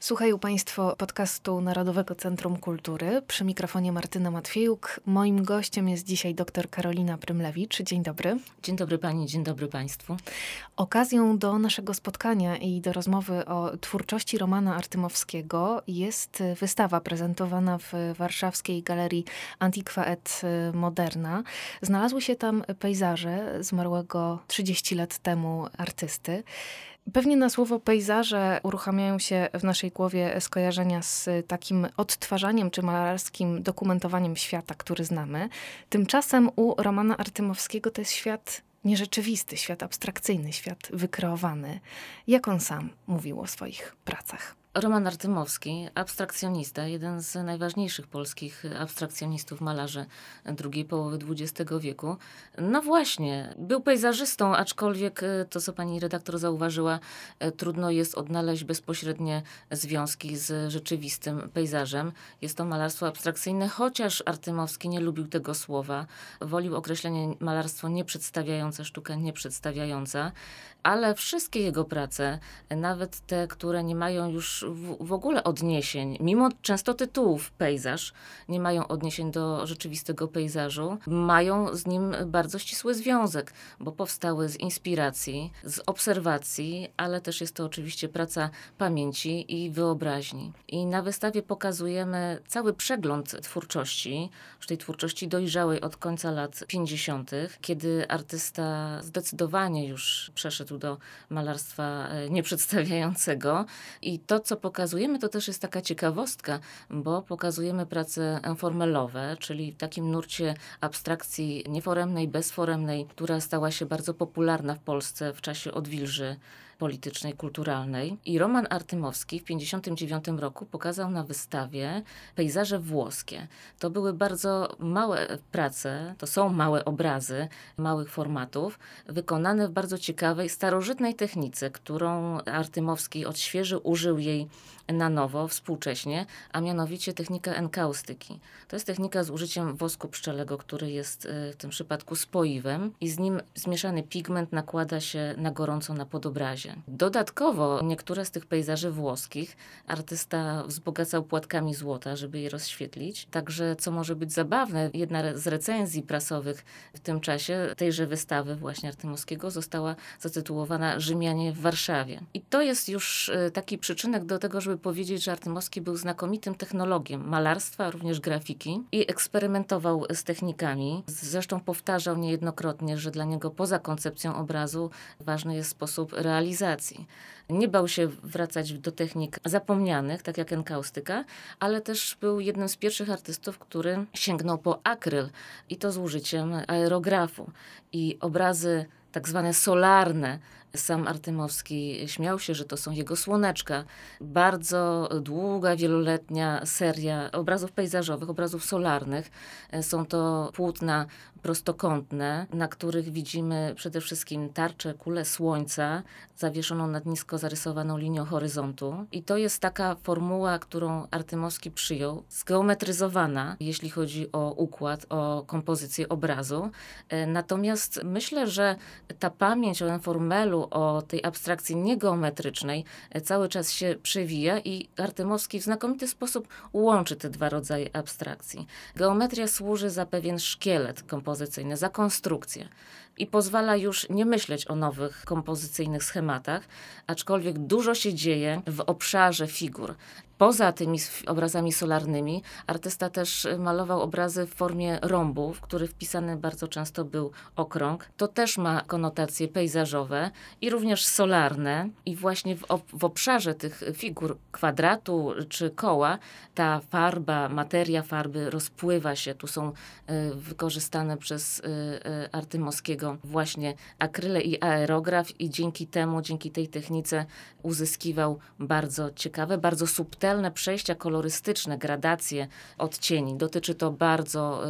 Słuchają Państwo podcastu Narodowego Centrum Kultury. Przy mikrofonie Martyna Matwiejuk. Moim gościem jest dzisiaj dr Karolina Prymlewicz. Dzień dobry. Dzień dobry Pani, dzień dobry Państwu. Okazją do naszego spotkania i do rozmowy o twórczości Romana Artymowskiego jest wystawa prezentowana w warszawskiej galerii Antiqua et Moderna. Znalazły się tam pejzaże zmarłego 30 lat temu artysty. Pewnie na słowo pejzaże uruchamiają się w naszej głowie skojarzenia z takim odtwarzaniem czy malarskim dokumentowaniem świata, który znamy. Tymczasem u Romana Artymowskiego to jest świat nierzeczywisty, świat abstrakcyjny, świat wykreowany. Jak on sam mówił o swoich pracach? Roman Artymowski, abstrakcjonista, jeden z najważniejszych polskich abstrakcjonistów, malarzy drugiej połowy XX wieku. No właśnie, był pejzażystą, aczkolwiek e, to, co pani redaktor zauważyła, e, trudno jest odnaleźć bezpośrednie związki z rzeczywistym pejzażem. Jest to malarstwo abstrakcyjne, chociaż Artymowski nie lubił tego słowa. Wolił określenie malarstwo nieprzedstawiające, sztuka nieprzedstawiająca, ale wszystkie jego prace, nawet te, które nie mają już w, w ogóle odniesień, mimo często tytułów pejzaż, nie mają odniesień do rzeczywistego pejzażu, mają z nim bardzo ścisły związek, bo powstały z inspiracji, z obserwacji, ale też jest to oczywiście praca pamięci i wyobraźni. I na wystawie pokazujemy cały przegląd twórczości, już tej twórczości dojrzałej od końca lat 50., kiedy artysta zdecydowanie już przeszedł do malarstwa e, nieprzedstawiającego i to, co pokazujemy, to też jest taka ciekawostka, bo pokazujemy prace informelowe, czyli w takim nurcie abstrakcji nieforemnej, bezforemnej, która stała się bardzo popularna w Polsce w czasie odwilży politycznej, kulturalnej. I Roman Artymowski w 1959 roku pokazał na wystawie pejzaże włoskie. To były bardzo małe prace, to są małe obrazy małych formatów, wykonane w bardzo ciekawej, starożytnej technice, którą Artymowski odświeżył, użył jej na nowo, współcześnie, a mianowicie technika enkaustyki. To jest technika z użyciem wosku pszczelego, który jest y, w tym przypadku spoiwem i z nim zmieszany pigment nakłada się na gorąco na podobrazie. Dodatkowo niektóre z tych pejzaży włoskich artysta wzbogacał płatkami złota, żeby je rozświetlić. Także, co może być zabawne, jedna z recenzji prasowych w tym czasie tejże wystawy właśnie Artymowskiego została zatytułowana Rzymianie w Warszawie. I to jest już e, taki przyczynek do tego, żeby powiedzieć, że Artymowski był znakomitym technologiem malarstwa, również grafiki i eksperymentował z technikami. Zresztą powtarzał niejednokrotnie, że dla niego poza koncepcją obrazu ważny jest sposób realizacji nie bał się wracać do technik zapomnianych, tak jak enkaustyka, ale też był jednym z pierwszych artystów, który sięgnął po akryl i to z użyciem aerografu. I obrazy tak zwane solarne, sam Artymowski śmiał się, że to są jego słoneczka. Bardzo długa, wieloletnia seria obrazów pejzażowych, obrazów solarnych. Są to płótna prostokątne, na których widzimy przede wszystkim tarczę, kulę słońca zawieszoną nad nisko zarysowaną linią horyzontu. I to jest taka formuła, którą Artymowski przyjął, zgeometryzowana, jeśli chodzi o układ, o kompozycję obrazu. Natomiast myślę, że ta pamięć o o tej abstrakcji niegeometrycznej e, cały czas się przewija i Artymowski w znakomity sposób łączy te dwa rodzaje abstrakcji. Geometria służy za pewien szkielet kompozycyjny, za konstrukcję i pozwala już nie myśleć o nowych kompozycyjnych schematach, aczkolwiek dużo się dzieje w obszarze figur. Poza tymi obrazami solarnymi, artysta też malował obrazy w formie rąbu, w który wpisany bardzo często był okrąg. To też ma konotacje pejzażowe i również solarne. I właśnie w, w obszarze tych figur kwadratu czy koła ta farba, materia farby rozpływa się. Tu są y, wykorzystane przez y, y, Właśnie akryle i aerograf i dzięki temu, dzięki tej technice uzyskiwał bardzo ciekawe, bardzo subtelne przejścia kolorystyczne, gradacje odcieni. Dotyczy to bardzo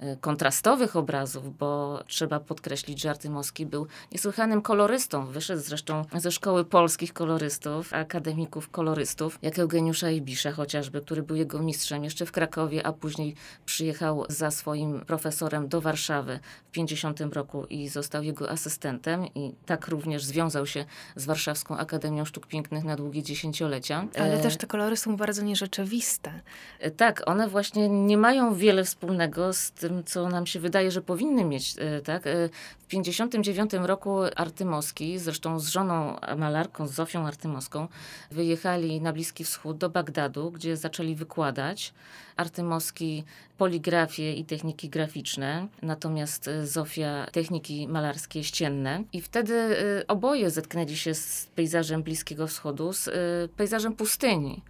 y, y, kontrastowych obrazów, bo trzeba podkreślić, że Artymowski był niesłychanym kolorystą. Wyszedł zresztą ze szkoły polskich kolorystów, akademików kolorystów, jak Eugeniusza Ibisza chociażby, który był jego mistrzem jeszcze w Krakowie, a później przyjechał za swoim profesorem do Warszawy w 50 roku i został jego asystentem i tak również związał się z Warszawską Akademią Sztuk Pięknych na długie dziesięciolecia. Ale też te kolory są bardzo nierzeczywiste. E, tak, one właśnie nie mają wiele wspólnego z tym, co nam się wydaje, że powinny mieć. E, tak? E, w 59 roku Artymowski, zresztą z żoną malarką, z Zofią Artymowską, wyjechali na Bliski Wschód do Bagdadu, gdzie zaczęli wykładać. Artymowski poligrafię i techniki graficzne, natomiast Zofia techniki malarskie ścienne. I wtedy oboje zetknęli się z pejzażem Bliskiego Wschodu, z pejzażem pustyni.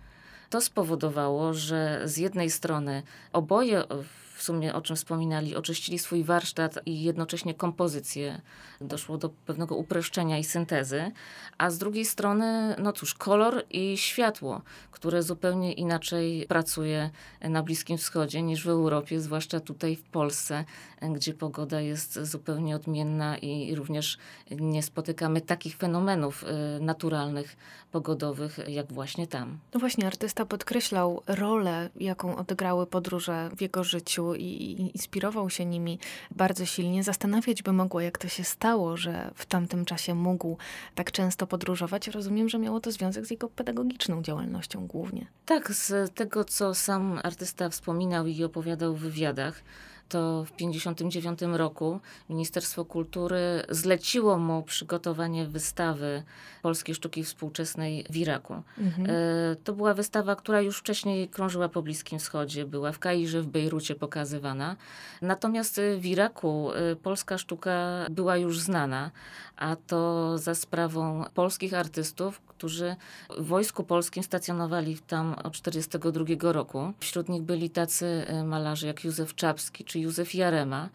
To spowodowało, że z jednej strony oboje w sumie o czym wspominali, oczyścili swój warsztat i jednocześnie kompozycję. Doszło do pewnego uproszczenia i syntezy. A z drugiej strony, no cóż, kolor i światło, które zupełnie inaczej pracuje na Bliskim Wschodzie niż w Europie, zwłaszcza tutaj w Polsce, gdzie pogoda jest zupełnie odmienna i również nie spotykamy takich fenomenów y, naturalnych, pogodowych, jak właśnie tam. No właśnie, artysta podkreślał rolę, jaką odegrały podróże w jego życiu i inspirował się nimi bardzo silnie. Zastanawiać by mogło, jak to się stało, że w tamtym czasie mógł tak często podróżować. Rozumiem, że miało to związek z jego pedagogiczną działalnością głównie. Tak, z tego, co sam artysta wspominał i opowiadał w wywiadach, to w 1959 roku Ministerstwo Kultury zleciło mu przygotowanie wystawy polskiej sztuki współczesnej w Iraku. Mhm. E, to była wystawa, która już wcześniej krążyła po Bliskim Wschodzie, była w Kairze, w Bejrucie pokazywana. Natomiast w Iraku e, polska sztuka była już znana, a to za sprawą polskich artystów, którzy w Wojsku Polskim stacjonowali tam od 1942 roku. Wśród nich byli tacy e, malarze jak Józef Czapski czy Józef Jarema.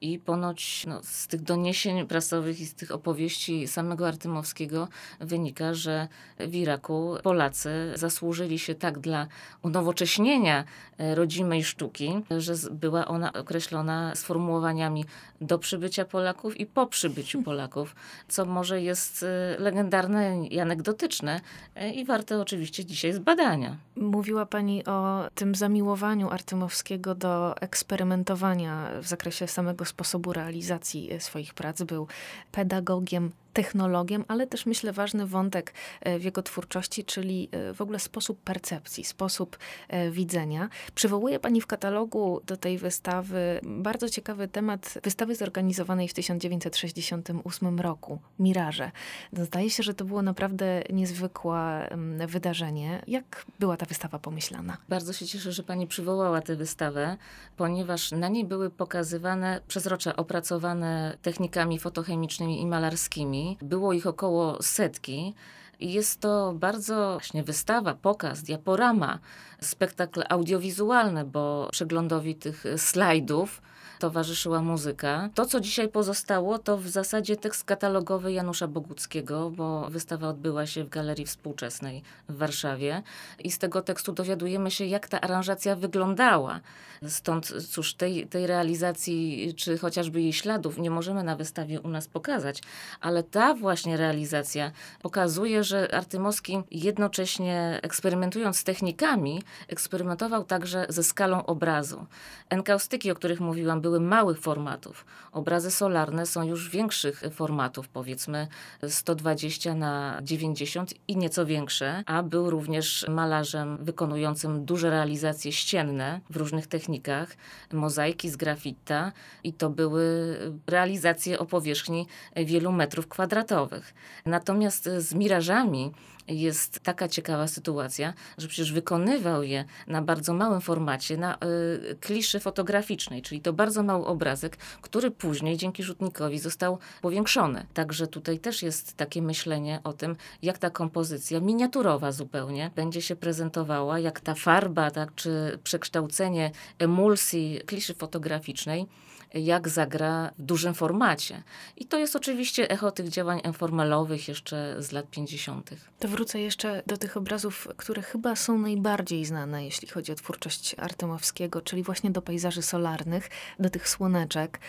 I ponoć no, z tych doniesień prasowych i z tych opowieści samego Artymowskiego wynika, że w Iraku Polacy zasłużyli się tak dla unowocześnienia e, rodzimej sztuki, że była ona określona sformułowaniami do przybycia Polaków i po przybyciu Polaków, co może jest e, legendarne i anegdotyczne e, i warte oczywiście dzisiaj zbadania. Mówiła Pani o tym zamiłowaniu Artymowskiego do eksperymentowania w zakresie samego sposobu realizacji e, swoich prac. Był pedagogiem, technologiem, ale też myślę ważny wątek e, w jego twórczości, czyli e, w ogóle sposób percepcji, sposób e, widzenia. Przywołuje pani w katalogu do tej wystawy bardzo ciekawy temat wystawy zorganizowanej w 1968 roku, Miraże. Zdaje się, że to było naprawdę niezwykłe wydarzenie. Jak była ta wystawa pomyślana? Bardzo się cieszę, że pani przywołała tę wystawę, ponieważ na niej były pokazywane przezrocze opracowane technikami fotochemicznymi i malarskimi było ich około setki. Jest to bardzo właśnie wystawa, pokaz, diaporama, spektakl audiowizualny, bo przeglądowi tych slajdów towarzyszyła muzyka. To, co dzisiaj pozostało, to w zasadzie tekst katalogowy Janusza Boguckiego, bo wystawa odbyła się w Galerii Współczesnej w Warszawie i z tego tekstu dowiadujemy się, jak ta aranżacja wyglądała. Stąd, cóż, tej, tej realizacji, czy chociażby jej śladów nie możemy na wystawie u nas pokazać, ale ta właśnie realizacja pokazuje, że Artymowski jednocześnie eksperymentując z technikami, eksperymentował także ze skalą obrazu. Enkaustyki, o których mówiłam, były małych formatów. Obrazy solarne są już większych formatów, powiedzmy 120 na 90 i nieco większe, a był również malarzem wykonującym duże realizacje ścienne w różnych technikach, mozaiki z grafitta i to były realizacje o powierzchni wielu metrów kwadratowych. Natomiast z mirażami jest taka ciekawa sytuacja, że przecież wykonywał je na bardzo małym formacie, na y, kliszy fotograficznej, czyli to bardzo mały obrazek, który później dzięki rzutnikowi został powiększony. Także tutaj też jest takie myślenie o tym, jak ta kompozycja, miniaturowa zupełnie, będzie się prezentowała, jak ta farba, tak, czy przekształcenie emulsji kliszy fotograficznej jak zagra w dużym formacie. I to jest oczywiście echo tych działań informalowych jeszcze z lat 50. To wrócę jeszcze do tych obrazów, które chyba są najbardziej znane, jeśli chodzi o twórczość Artemowskiego, czyli właśnie do pejzaży solarnych, do tych słoneczek,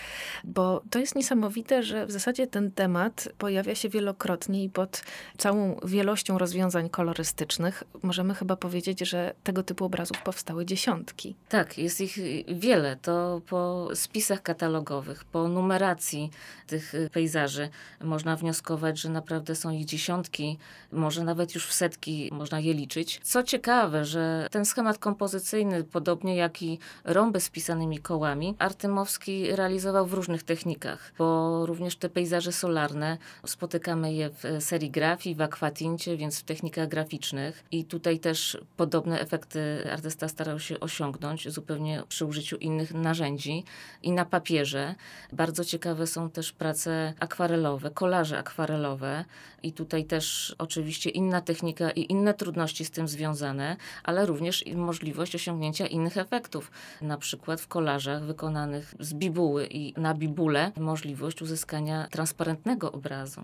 bo to jest niesamowite, że w zasadzie ten temat pojawia się wielokrotnie i pod całą wielością rozwiązań kolorystycznych możemy chyba powiedzieć, że tego typu obrazów powstały dziesiątki. Tak, jest ich wiele. To po spisach katalogowych, po numeracji tych pejzaży można wnioskować, że naprawdę są ich dziesiątki, może nawet już w setki można je liczyć. Co ciekawe, że ten schemat kompozycyjny, podobnie jak i rąby z pisanymi kołami, Artymowski realizował w różnych technikach, bo również te pejzaże solarne spotykamy je w serigrafii, w akwatincie, więc w technikach graficznych i tutaj też podobne efekty artysta starał się osiągnąć zupełnie przy użyciu innych narzędzi i na papierze. Bardzo ciekawe są też prace akwarelowe, kolaże akwarelowe i tutaj też oczywiście inna technika i inne trudności z tym związane, ale również możliwość osiągnięcia innych efektów. Na przykład w kolażach wykonanych z bibuły i na bibule możliwość uzyskania transparentnego obrazu.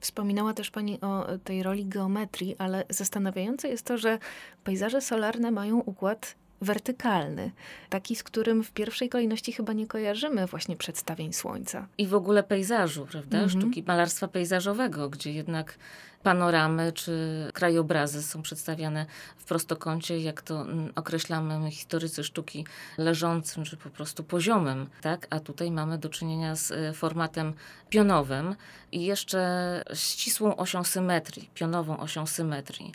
Wspominała też Pani o tej roli geometrii, ale zastanawiające jest to, że pejzaże solarne mają układ wertykalny, taki, z którym w pierwszej kolejności chyba nie kojarzymy właśnie przedstawień słońca. I w ogóle pejzażu, prawda? Mhm. Sztuki malarstwa pejzażowego, gdzie jednak panoramy czy krajobrazy są przedstawiane w prostokącie, jak to mm, określamy my historycy sztuki, leżącym czy po prostu poziomym, tak? A tutaj mamy do czynienia z e, formatem pionowym i jeszcze ścisłą osią symetrii, pionową osią symetrii.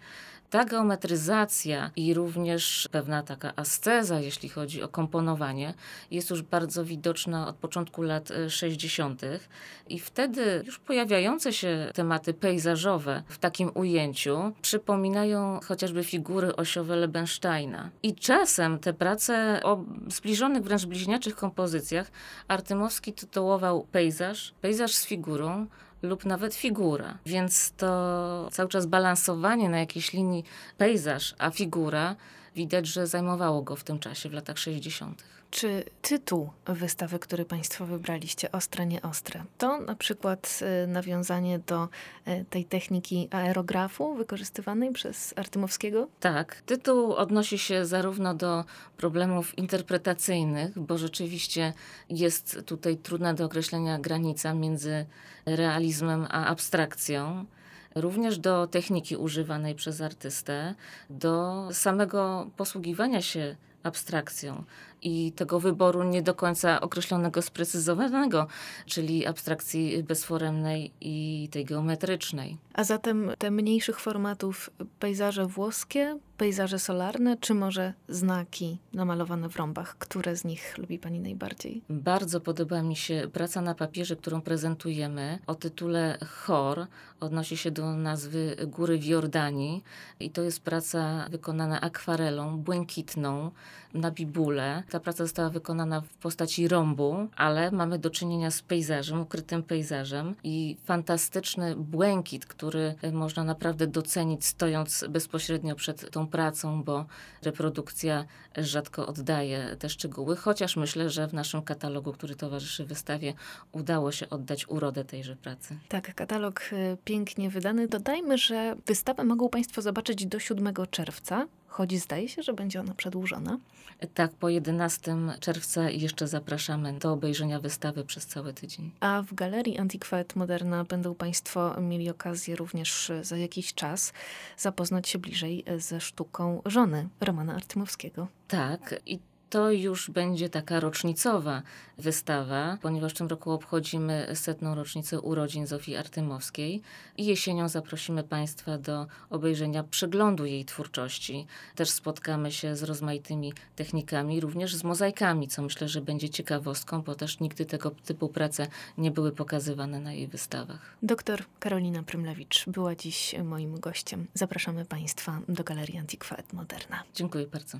Ta geometryzacja i również pewna taka asceza, jeśli chodzi o komponowanie, jest już bardzo widoczna od początku lat 60. E, i wtedy już pojawiające się tematy pejzażowe w takim ujęciu przypominają chociażby figury osiowe Lebensteina. I czasem te prace o zbliżonych, wręcz bliźniaczych kompozycjach Artymowski tytułował pejzaż, pejzaż z figurą, lub nawet figura. Więc to cały czas balansowanie na jakiejś linii pejzaż, a figura widać, że zajmowało go w tym czasie, w latach 60. Czy tytuł wystawy, który Państwo wybraliście, Ostre, nie ostre, to na przykład y, nawiązanie do y, tej techniki aerografu wykorzystywanej przez Artymowskiego? Tak. Tytuł odnosi się zarówno do problemów interpretacyjnych, bo rzeczywiście jest tutaj trudna do określenia granica między realizmem a abstrakcją również do techniki używanej przez artystę, do samego posługiwania się abstrakcją i tego wyboru nie do końca określonego, sprecyzowanego, czyli abstrakcji bezforemnej i tej geometrycznej. A zatem te mniejszych formatów pejzaże włoskie, pejzaże solarne, czy może znaki namalowane w rąbach? Które z nich lubi Pani najbardziej? Bardzo podoba mi się praca na papierze, którą prezentujemy o tytule Chor. Odnosi się do nazwy Góry w Jordanii i to jest praca wykonana akwarelą błękitną na bibule. Ta praca została wykonana w postaci rąbu, ale mamy do czynienia z pejzażem, ukrytym pejzażem i fantastyczny błękit, który można naprawdę docenić stojąc bezpośrednio przed tą pracą, bo reprodukcja rzadko oddaje te szczegóły, chociaż myślę, że w naszym katalogu, który towarzyszy wystawie, udało się oddać urodę tejże pracy. Tak, katalog y, pięknie wydany. Dodajmy, że wystawę mogą Państwo zobaczyć do 7 czerwca choć zdaje się, że będzie ona przedłużona. Tak, po 11 czerwca jeszcze zapraszamy do obejrzenia wystawy przez cały tydzień. A w Galerii Antiquaet Moderna będą Państwo mieli okazję również za jakiś czas zapoznać się bliżej ze sztuką żony Romana Artymowskiego. Tak, i to już będzie taka rocznicowa wystawa, ponieważ w tym roku obchodzimy setną rocznicę urodzin Zofii Artymowskiej i jesienią zaprosimy Państwa do obejrzenia przeglądu jej twórczości. Też spotkamy się z rozmaitymi technikami, również z mozaikami, co myślę, że będzie ciekawostką, bo też nigdy tego typu prace nie były pokazywane na jej wystawach. Doktor Karolina Prymlewicz była dziś moim gościem. Zapraszamy Państwa do Galerii Antiquaet Moderna. Dziękuję bardzo.